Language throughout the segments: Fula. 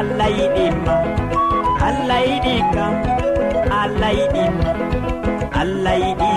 allah yiɗi yiɗima allah yiɗi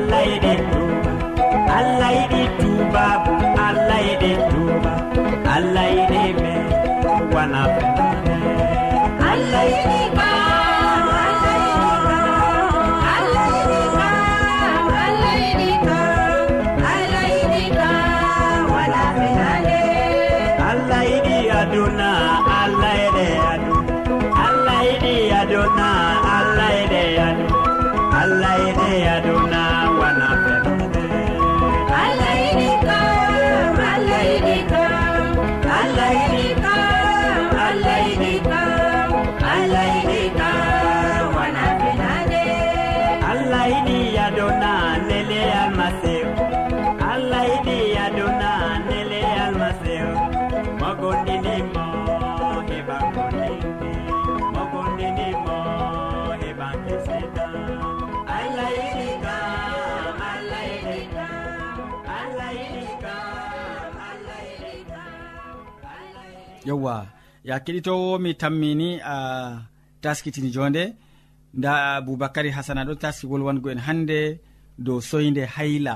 allah yiɗi yewwa ya keɗitowo mi tammini a taskitini jonde. Nda aboubacary hasana ɗo taski wolwango en hannde dow soyde hayla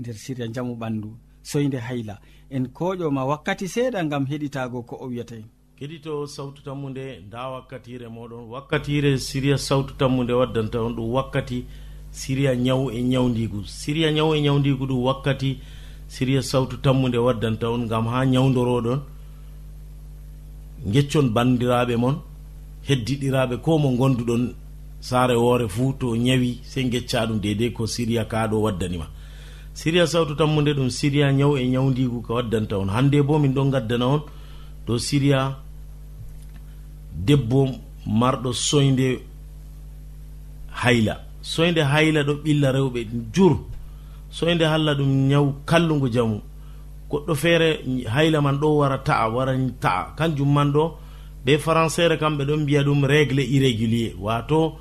nder siriya jamu ɓandu soyde hayla. En koƴoma wakkati seeɗa gam heɗitago ko o wiyata en keɗito sawtu tammude nda wakkatire moɗon. Wakkatire siriya sawtu tammude waddanta on ɗum wakkati siriya ñaw e ñawdigu siriya ñaw e ñawdigu ɗum wakkati siriya sawtu tammude waddanta on gam ha ñawdoroɗon geccon bandiraɓe moon heddiɗiraɓe ko mo gonduɗon saare woore fuu to ñawi sey gecca ɗum dedei ko siriya kaɗo waddanima siriya sawtu tammude ɗum siriya ñaw e ñawdigu ko waddanta on. Hande bo min ɗon gaddana on dow siriya debbo marɗo soyde hayla. Soyde hayla ɗo ɓilla rewɓe jur. Soyde halla ɗum ñaw kallugu jamu. goɗɗo feere hayla man ɗo wara ta'a wara ta'a. Kanjum man ɗo be françére kamɓe ɗon mbiya ɗum régle irrégulier. Wato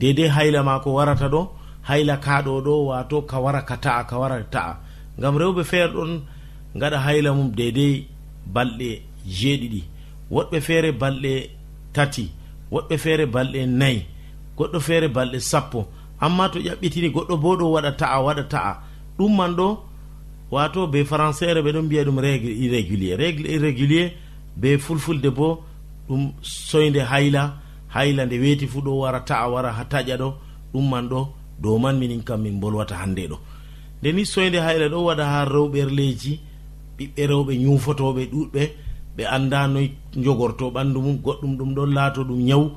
dedei hayla ma ko warata ɗo hayla kaɗo ɗo wato ka wara ka ta'a ka wara ta'a. Ngam rewɓe feere ɗon gaɗa hayla mum dedei balɗe jeeɗiɗi. Woɗɓe feere balɗe tati woɗɓe feere balɗe nayi goɗɗo feere balɗe sappo. Amma to ƴaɓɓitini goɗɗo bo ɗo waɗa ta'a waɗa ta'a. Ɗum man ɗo wato be françaire ɓe ɗon mbiya ɗum régle irrégulier. Régle irrégulier be fulfulde bo ɗum soyde hayla hayla nde weeti fuu ɗo wara ta'a wara ha taƴa ɗo ɗum man ɗo dow man minin kam min bolwata hannde ɗo. Nde ni soyde hayla ɗo waɗa ha rewɓerleji ɓiɓɓe rewɓe ñuufotoɓe ɗuɗɓe ɓe annda noy jogorto ɓanndu mum goɗɗum ɗum ɗon laato ɗum ñawu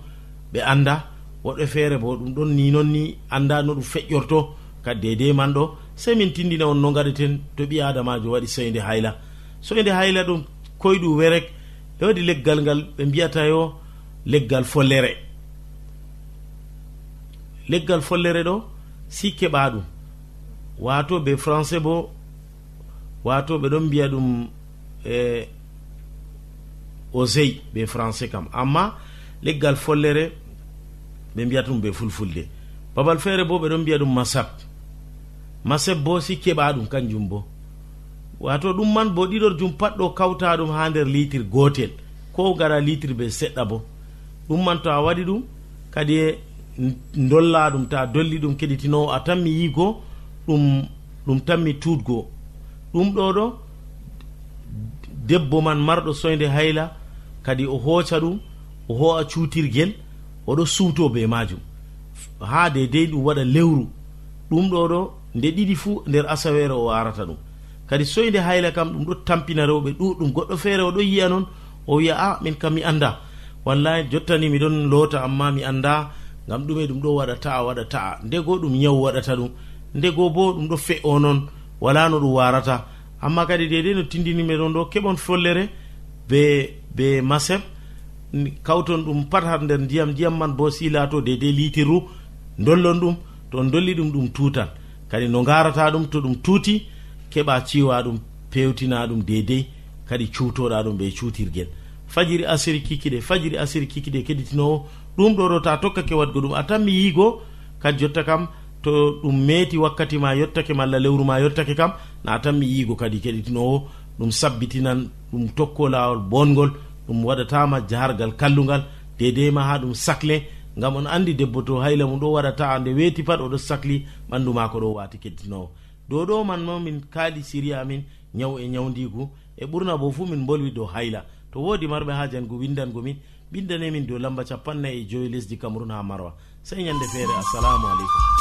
ɓe annda. Woɗɓe feere bo ɗum ɗon ni noon ni annda no ɗum feƴƴorto kadi dede man ɗo sey min tindina on no gaɗeten to ɓi adamajo waɗi soyde hayla. Soyde hayla ɗum koyɗu werek ɓe waɗi leggal ngal ɓe mbiyata yo leggal follere. Leggal follere ɗo si keɓa ɗum wato be français bo wato ɓe ɗon mbiya ɗum e osey be français kam. Amma leggal follere ɓe mbiyata ɗum be fulfulde. Babal feere bo ɓe ɗon mbiya ɗum masab maseb bo si keɓa ɗum kanjum bo. Wato ɗum man bo ɗiɗor jum pat ɗo kawta ɗum ha nder litre gotel ko gara litre be seɗɗa bo. Ɗum man to a waɗi ɗum kadi e dolla ɗum ta dolli ɗum keɗitinowo a tanmi yigo ɗum ɗum tanmi tutgo ɗum ɗo ɗo debbo man marɗo soyde hayla kadi o hooca ɗum o ho'a cuutirgel oɗo suuto be majum ha dedei ɗum waɗa lewru. Ɗum ɗo ɗo nde ɗiɗi fuu nder asawere o arata ɗum. Kadi soyde hayla kam ɗum ɗo tampina rewɓe ɗuɗɗum goɗɗo feere o ɗo yiya noon o wiya a ah, min kam mi annda. Wallahi jottani miɗon loota amma mi annda ngam ɗume ɗum ɗo waɗa ta'a waɗa ta'a. Ndego ɗum nyawu waɗata ɗum ndego bo ɗum ɗo fe'o noon wala no ɗum warata amma kadi dede no tindinime ɗon ɗo keɓon follere be be maseb kawton ɗum pat har nder ndiyam ndiyam man bo si laato dedei litirru dollon ɗum to dolli ɗum ɗum tutan kadi no garata ɗum to ɗum tuuti keɓa ciwa ɗum pewtina ɗum deydey kadi cuutoɗa ɗum ɓe cuutirguel fajiri asiri kikiɗe fajiri asiri kikiɗe keɗitinowo ɗum ɗo ɗo ta tokkake wadgo ɗum a tan mi yiigo kadi jotta kam to ɗum meeti wakkati ma yettake malla lewru ma yettake kam na tan mi yiigo kadi keɗitinowo ɗum sabbitinan ɗum tokko lawol bongol ɗum waɗatama jahargal kallugal dedema ha ɗum sacle ngam on andi debbo to hayla mum ɗo waɗa ta'a nde weeti pat oɗo sahli ɓandu maako ɗo waati keddinowo dow ɗo man ma min kaali siriya amin ñaw e ñawdigu e ɓurna bo fuu min bolwi dow hayla. To woodi marɓe ha jangu windangomin ɓindanemin dow lamba capannayi e joyi lesdi cameron ha marwa. Sey ñande feere assalamu aleykum.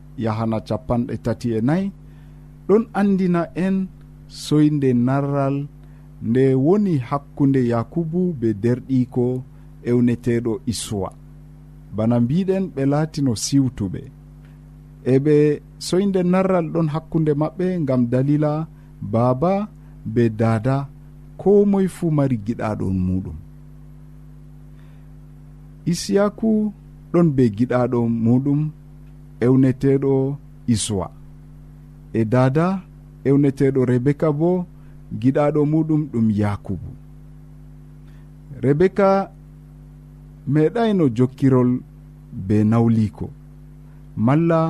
yahana capanɗe tati e nayi. Ɗon andina en soyde narral nde woni hakkunde yakubu be derɗiko ewneteɗo isuwa. Bana mbiɗen ɓe laatino siwtuɓe. E ɓe soyde narral ɗon hakkunde maɓɓe gam dalila baaba be dada ko moye fuu mari giɗaɗon muɗum. Isiyaku ɗon be giɗaɗo muɗum. ewneteɗo iswa. E dada ewneteɗo rebeka bo giɗaɗo muɗum ɗum yakubu. Rebeka meeɗayno jokkirol be nawliko. Malla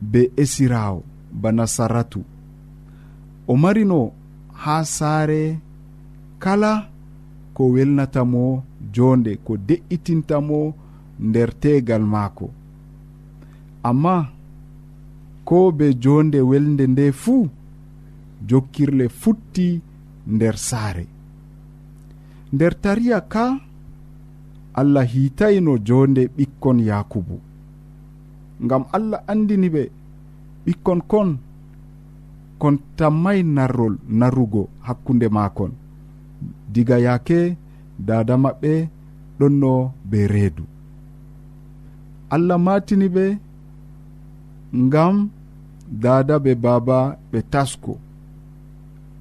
be esirawo bana saratu o marino ha saare kala ko welnatamo jonde ko de'itintamo nder tegal maako. amma ko be jonde welde nde fuu jokkirle futti nder saare. Nder tariya ka allah hiitayno jonde ɓikkon yakubu. Ngam allah andini ɓe ɓikkon kon kon tammay narrol narrugo hakkunde makon diga yaake dada maɓɓe ɗonno be reedu. Allah matini ɓe ngam dada be baba ɓe tasko.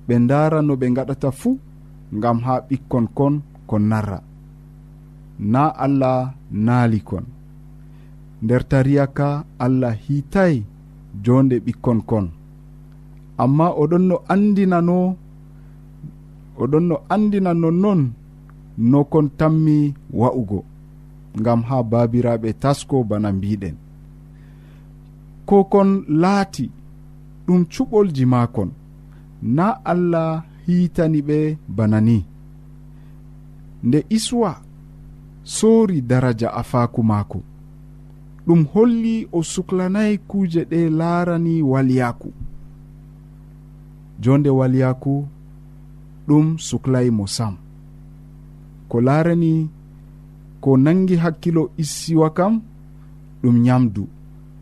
Ɓe ndara no ɓe gaɗata fuu ngam ha ɓikkon kon kon narra. Na allah naali kon. Nder tariya ka allah hiitay jonde ɓikkon kon. Amma oɗon no andinano oɗon no andina nonnon no kon tammi wa'ugo ngam ha babiraɓe tasko bana mbiɗen. ko kon laati ɗum cuɓolji maakon na allah hiitani ɓe bana ni. Nde iswa soori daraja afaaku maako. Ɗum holli o suklanayi kuuje ɗe laarani waliyaaku jonde waliyaaku ɗum suklayi mo sam. Ko laarani ko nangi hakkilo issiwa kam ɗum nyamdu.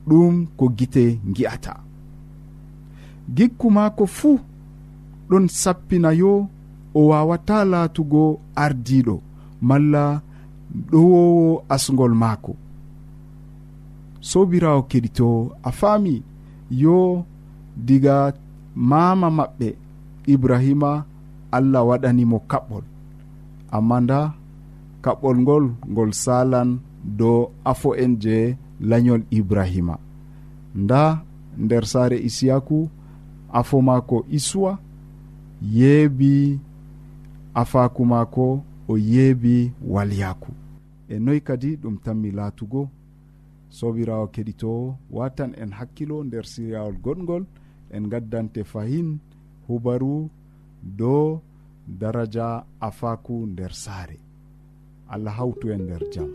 ɗum ko gite gi'ata gikku maako fuu ɗon sappina yo o wawata laatugo ardiɗo malla ɗowowo asgol maako. Sobirawo keɗito a faami yo diga mama maɓɓe ibrahima allah waɗanimo kaɓɓol. Amma nda kaɓɓol ngol ngol salan dow afo en je lañol ibrahima. Nda nder saare isiyaku afo maako isuwa yeebi afaku maako o yeebi walyaku e noyi kadi ɗum tanmi laatugo sobirawo keɗitowo watan en hakkilo nder siryawol goɗgol en gaddante fahin hubaru dow daraja afaku nder saare. Allah hawtu en nder jam.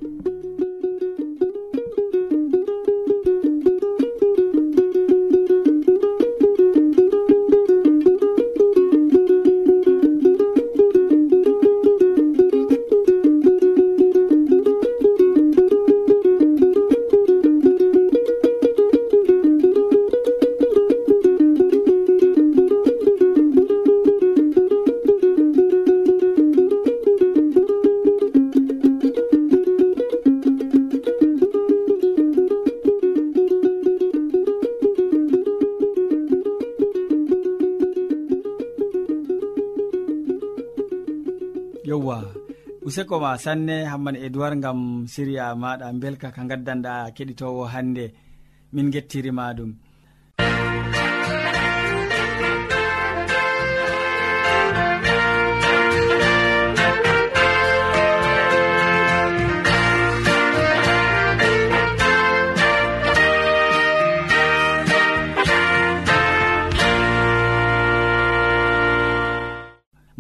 useko ma sanne hamman edoird gam siriya maɗa belka ka gaddanɗa keɗitowo hande min gettirima ɗum.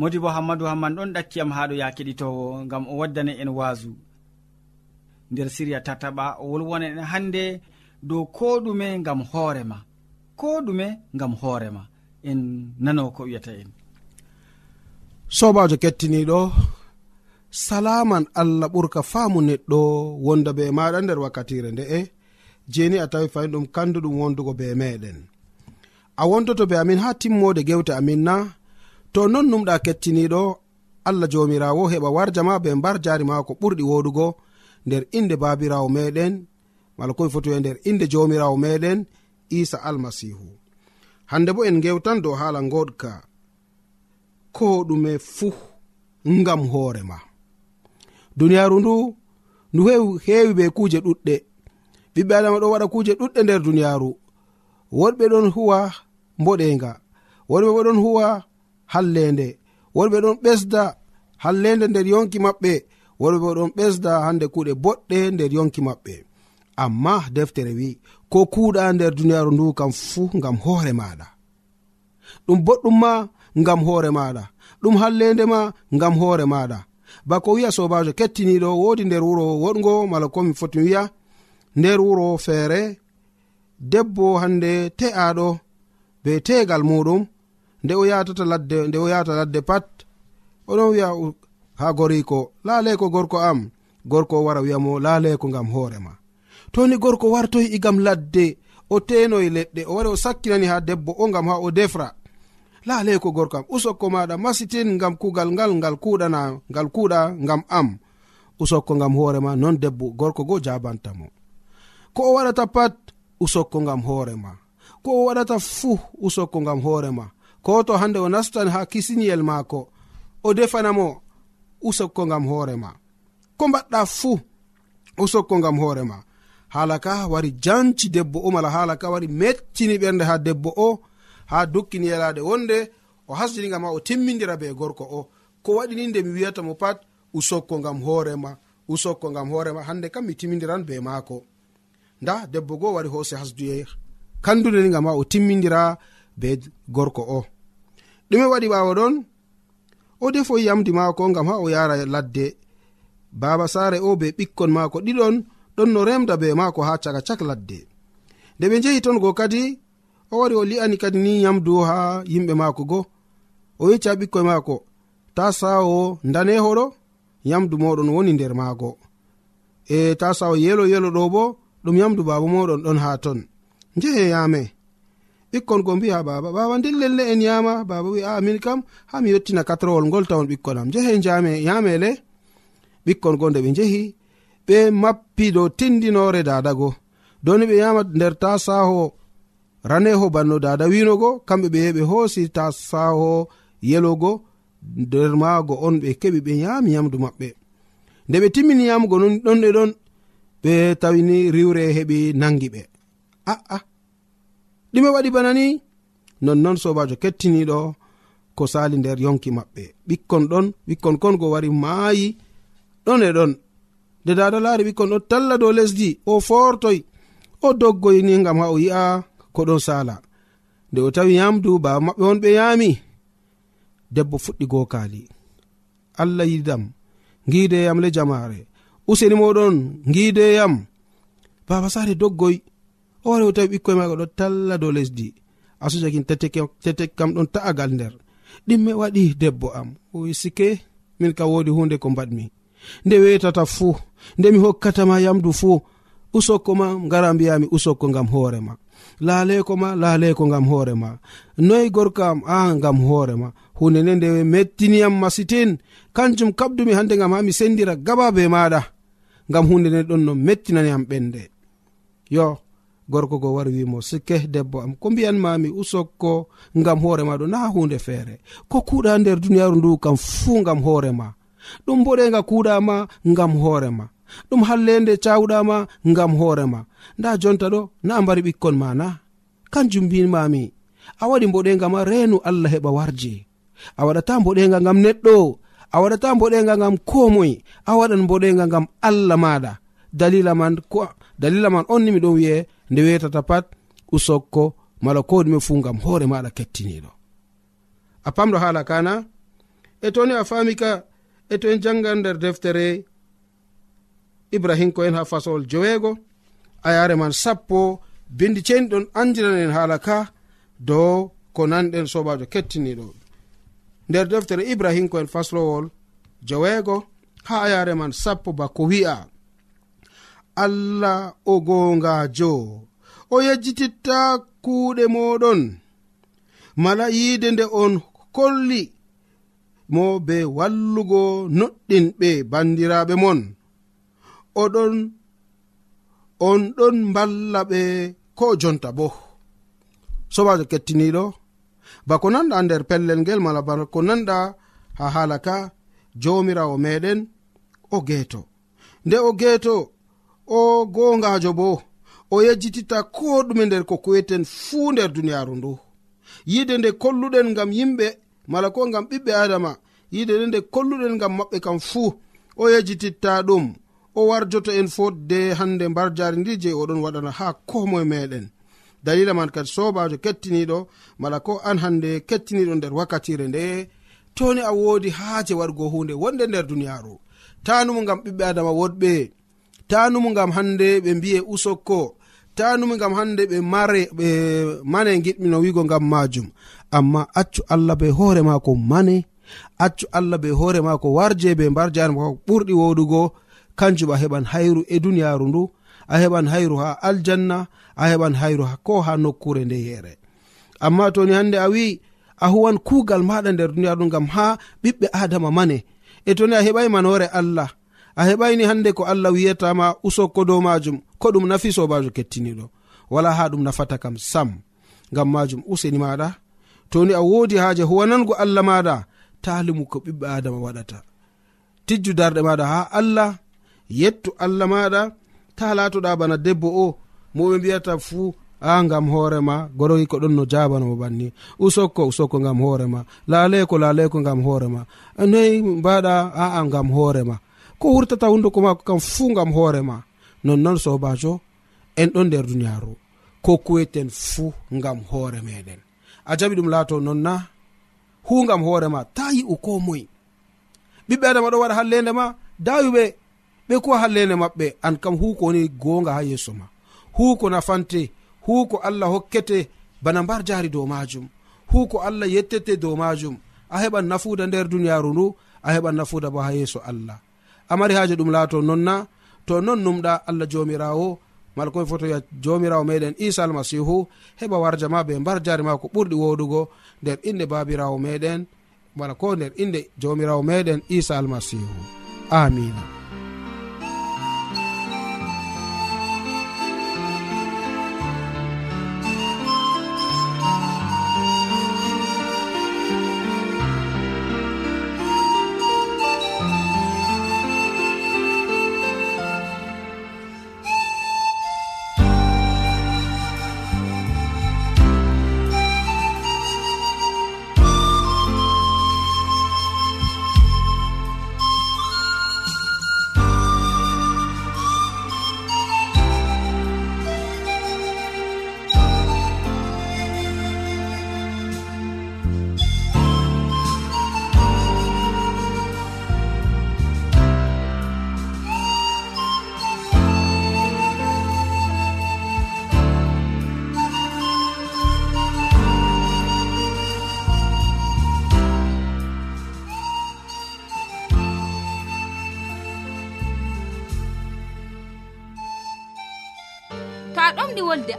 modi bo hammadou hamman ɗon ɗakkiyam haɗo ya keɗitowo gam o waddane en waasu. Nder siriya tataɓa o wolwona en hannde dow ko ɗume gam hoorema ko ɗume gam hoorema en nano ko wiyata en. Sobajo kettiniɗo salaman allah ɓurka faamu neɗɗo wonda be maɗa nder wakkatire nde'e jeni a tawi fayin ɗum kandu ɗum wondugo be meɗen a wondoto be amin ha timmode gewte amin na to non numɗa kettiniɗo allah jomirawo heɓa warjama be mbar jari mako ɓurɗi woɗugo nder inde babirawo meɗen mala komi foti e nder inde jomirawo meɗen isa almasihu. Hande bo en gewtan dow hala goɗka ko ɗume fuu ngam hoorema duniyaru ndu ndu heewi be kuuje ɗuɗɗe. Ɓiɓɓe adama ɗo waɗa kuuje ɗuɗɗe nder duniyaru woɗɓe ɗon huwa mboɗenga woɗɓe bo ɗon huwa hallende. Worɓe ɗon ɓesda hallende nder yonki maɓɓe. Worɓe ɗon ɓesda hande kuuɗe boɗɗe nder yonki maɓɓe. Amma deftere wi ko kuuɗa nder duniyaaru ndu kam fuu ngam hoore maɗa ɗum boɗɗum ma ngam hoore maɗa ɗum hallende ma ngam hoore maɗa bako wiya sobajo kettiniɗo wodi nder wuro woɗgo mala komi foti wiya nder wuro feere debbo hande te'aɗo be tegal muɗum nde o yatata ladde nde o yata ladde pat oɗon wiya ha goriko laleko gorko am gorko o wara wiyamo laleko gam hoorema toni gorko wartoyi igam ladde o tenoye leɗɗe o wari o sakkinani ha debbo o gam ha o defra. Laale ko gorko am usokko maɗa masitin gam kugal ngal ngal kuɗana ngal kuɗa gam am. Usokko gam hoorema non debbo gorko go jabantamo ko o waɗata pat usokko gam hoorema ko o waɗata fuu usokko gam hoorema ko to hande o nastan ha kisiniyel maako o defanamo usokko ngam hoorema ko mbaɗɗa fuu usokko ngam hoorema haala ka wari janci debbo o mala haala ka wari meccini ɓernde ha debbo o ha dukkini yalade wonde o hasdiniga ma o timmidira be gorko o. Ko waɗini nde mi wiyata mo pat usokko ngam hoorema usokko ngam hoorema hande kam mi timmidiran be maako. Nda debbo goo wari hoose hasduye kandude gam ma o timmidira be gorko o. ɗume waɗi ɓawo ɗon o defoyi yamdi maako gam ha o yara ladde. Baba saare o be ɓikkon maako ɗiɗon ɗon no remda be maako ha caka cak ladde. Nde ɓe jehi ton go kadi o wari o li'ani kadi ni yamdu ha yimɓe maako go. O yecci ha ɓikkoye maako ta sawo ndanehoɗo yamdu moɗon woni nder maago. E ta sawo yelo yelo ɗo bo ɗum yamdu baba moɗon ɗon ha ton. Njehe yame ɓikkon go mbi'a baba. Baba ndillelle en yama baba wi a min kam. Ha mi yettina katrowol ngol tawon ɓikkon am. Jehe jame yamele ɓikkon go nde ɓe jehi ɓe mappi dow tindinore dadago doni ɓe yama nder tasaho raneho banno dada winogo kamɓe ɓe ɓe hoosi tasaho yelogo nder maago on ɓe keɓi ɓe yami yamdu maɓɓe. Nde ɓe timmini yamugo non ɗonɗe ɗon ɓe tawini riwre heɓi nangi ɓe. Aa ɗume waɗi bana ni nonnon sobajo kettiniɗo ko sali nder yonki maɓɓe. Ɓikkon ɗon ɓikkon kon go wari maayi ɗon e ɗon. Nde dada laari ɓikkon ɗon talla dow lesdi o fortoy o doggoyni gam ha o yi'a ko ɗon sala nde o tawi yamdu baba maɓɓe on ɓe yaami debbo fuɗɗi gokali allah yidam gideyam le jamare useni moɗon gideyam baba sare doggoy hoore o tawi ɓikkoye maga ɗo talla dow lesdi. Asujakin tete kam ɗon ta'agal nder. Ɗimme waɗi debbo am. Sike min kam wodi hunde ko mbaɗmi. Nde wetata fuu nde mi hokkatama yamdu fuu usokko ma ngara mbiyami usokko ngam hoorema laaleko ma laaleko ngam hoorema noyi gorko am a ngam hoorema hunde nde nde mettiniyam masitin. Kanjum kabdumi hande ngam ha mi sendira gaba be maɗa ngam hunde nde ɗon no mettinaniyam ɓende yo gorko go wari wimo sikke debbo am. Ko mbiyanmami usokko ngam hoorema ɗo na hunde feere. Ko kuuɗa nder duniyaaru ndu kam fuu ngam hoorema ɗum boɗenga kuuɗama ngam hoorema ɗum hallende cawuɗama ngam hoorema nda jonta ɗo na mbari ɓikkon ma na. Kanjum mbimami a waɗi mboɗenga ma reenu allah heɓa warje a waɗata mboɗenga ngam neɗɗo a waɗata mboɗenga ngam komoy a waɗan mboɗenga ngam allah maɗa dalila man ko dalila man on ni miɗon wi'e nde wetata pat usokko mala ko ɗume fu gam hoore maɗa kettiniɗo. A pamɗo haala kana e toni a fami ka e to en jangan nder deftere ibrahim ko en ha fasowol joweego a yare man sappo bindi ceni ɗon andiran en haala ka dow ko nanɗen sobajo kettiniɗo. Nder deftere ibrahim ko en faslowol joweego ha a yare man sappo bako wi'a. allah o goongajo o yejjititta kuuɗe moɗon mala yiide nde on kolli mo be wallugo noɗɗinɓe bandiraɓe mon. Oɗon on ɗon mballa ɓe ko jonta bo. Sobajo kettiniɗo bako nanɗa nder pellel ngel mala bako nanɗa ha haala ka jomirawo meɗen o geeto. Nde o geeto o gongajo bo o yejjititta ko ɗume nder ko kuweten fuu nder duniyaaru ndu. Yide nde kolluɗen ngam yimɓe mala ko ngam ɓiɓɓe adama yide nde nde kolluɗen ngam maɓɓe kam fuu o yejjititta ɗum. O warjoto en fotde hande mbar jari ndi je oɗon waɗana ha komoe meɗen dalila man kadi sobajo kettiniɗo mala ko an hande kettiniɗo nder wakkatire nde toni a wodi haaje waɗgo hunde wonde nder duniyaru tanumo ngam ɓiɓɓe adama woɗɓe tanumu gam hande ɓe mbiye usokko tanumu gam hande ɓe mare ɓe mane giɗmino wigo gam majum amma accu allah be hoore mako mane accu allah be hoore mako warje be mbarjare mako ɓurɗi woɗugo kanjum a heɓan hayru e duniyaru ndu a heɓan hayru ha aljanna a heɓan hayru ko ha nokkure nde yere amma toni hande a wi a huwan kugal maɗa nder duniyaru ndu gam ha ɓiɓɓe adama mane e toni a heɓai manore allah a heɓayni hande ko allah wiyatama usokko dow majum ko ɗum nafi sobajo kettiniɗo wala ha ɗum nafata kam sam ngam majum useni maɗa toni a wodi haje huwanango allah maɗa talimu ko ɓiɓɓe adama waɗata. Tijju darɗe maɗa ha allah yettu allah maɗa ta latoɗa bana debbo o moɓe mbiyata fuu a ngam hoorema goroyi ko ɗon no jabanoma banni. Usokko usokko ngam hoorema laleko laleko ngam hoorema noyi mbaɗa aa ngam hoorema ko wurtata hunduko mako kam fuu gam hoorema nonnoon sobajo en ɗon nder duniyaru ko kuweten fuu gam hoore meɗen a jaɓi ɗum laato nonna na hugam hoorema ta yi'u ko moye ɓiɓɓe adama ɗo waɗa hallende ma dawiɓe ɓe kuwa hallende maɓɓe an kam huko woni gonga ha yeeso ma. Huko nafante huko allah hokkete bana mbar jaari dow majum huko allah yettete dow majum a heɓan nafuda nder duniyaru ndu a heɓan nafuda bo ha yeeso allah. amari haaji ɗum laato nonna to non numɗa allah jomirawo mala koye foto wiya jomirawo meɗen isa almasihu heɓa warja ma be mbar jari ma ko ɓurɗi woɗugo nder inde babirawo meɗen wala ko nder inde jomirawo meɗen isa almasihu amina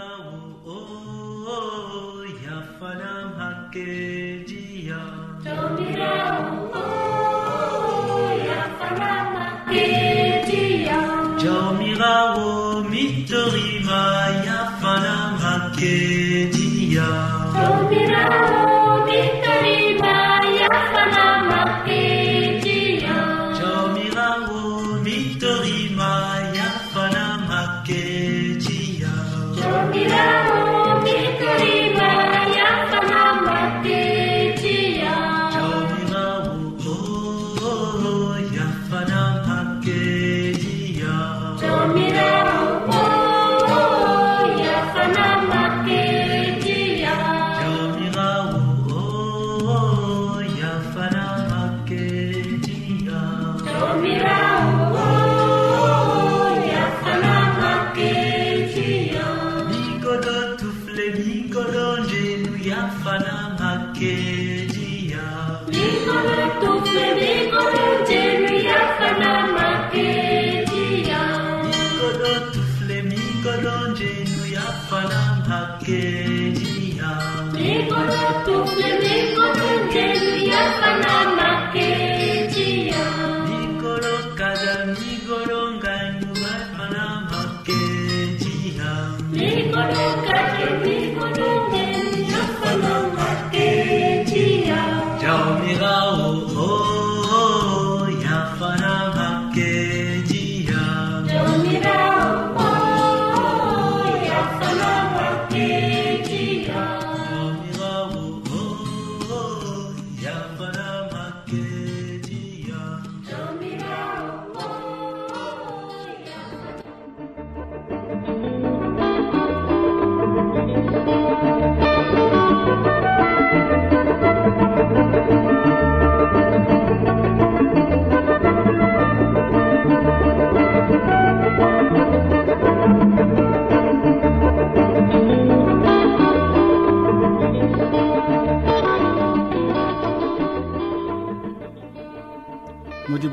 fanawu o yafanam hakkejiya jawmira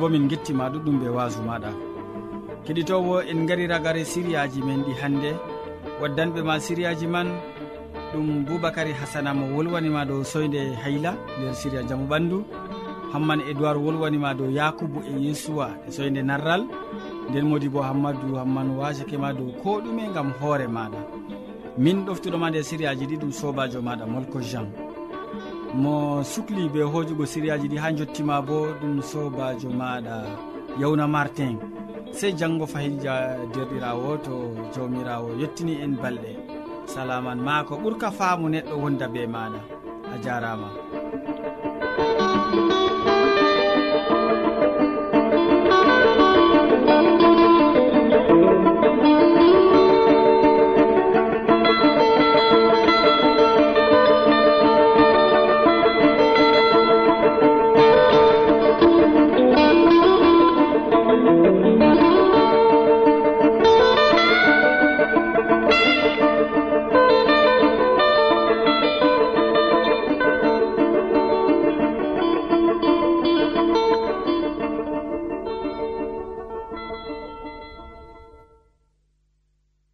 bo min gettima ɗuɗɗum ɓe wasu maɗa. Keɗitowo en gari ragare siriyaji men ɗi hannde waddanɓe ma siriyaji man ɗum boubacary hasana mo wolwanima dow soyde hayla nder siria jaamu ɓandu. Hamman edoird wolwanima dow yakubu e yesuwa e soyde narral. Nden modi bo hammadou hamman wasakema dow ko ɗume gam hoore maɗa. Min ɗoftuɗoma nde siriyaji ɗi ɗum sobajo maɗa molko jean. mo sukli be hojugo siriyaji ɗi ha jottima bo ɗum sobajo maɗa yawna martin. Sey janggo fayija derɗirawo to jawmirawo yettini en balɗe. Salaman ma ko ɓuurka faamu neɗɗo wonda be maɗa. A jarama.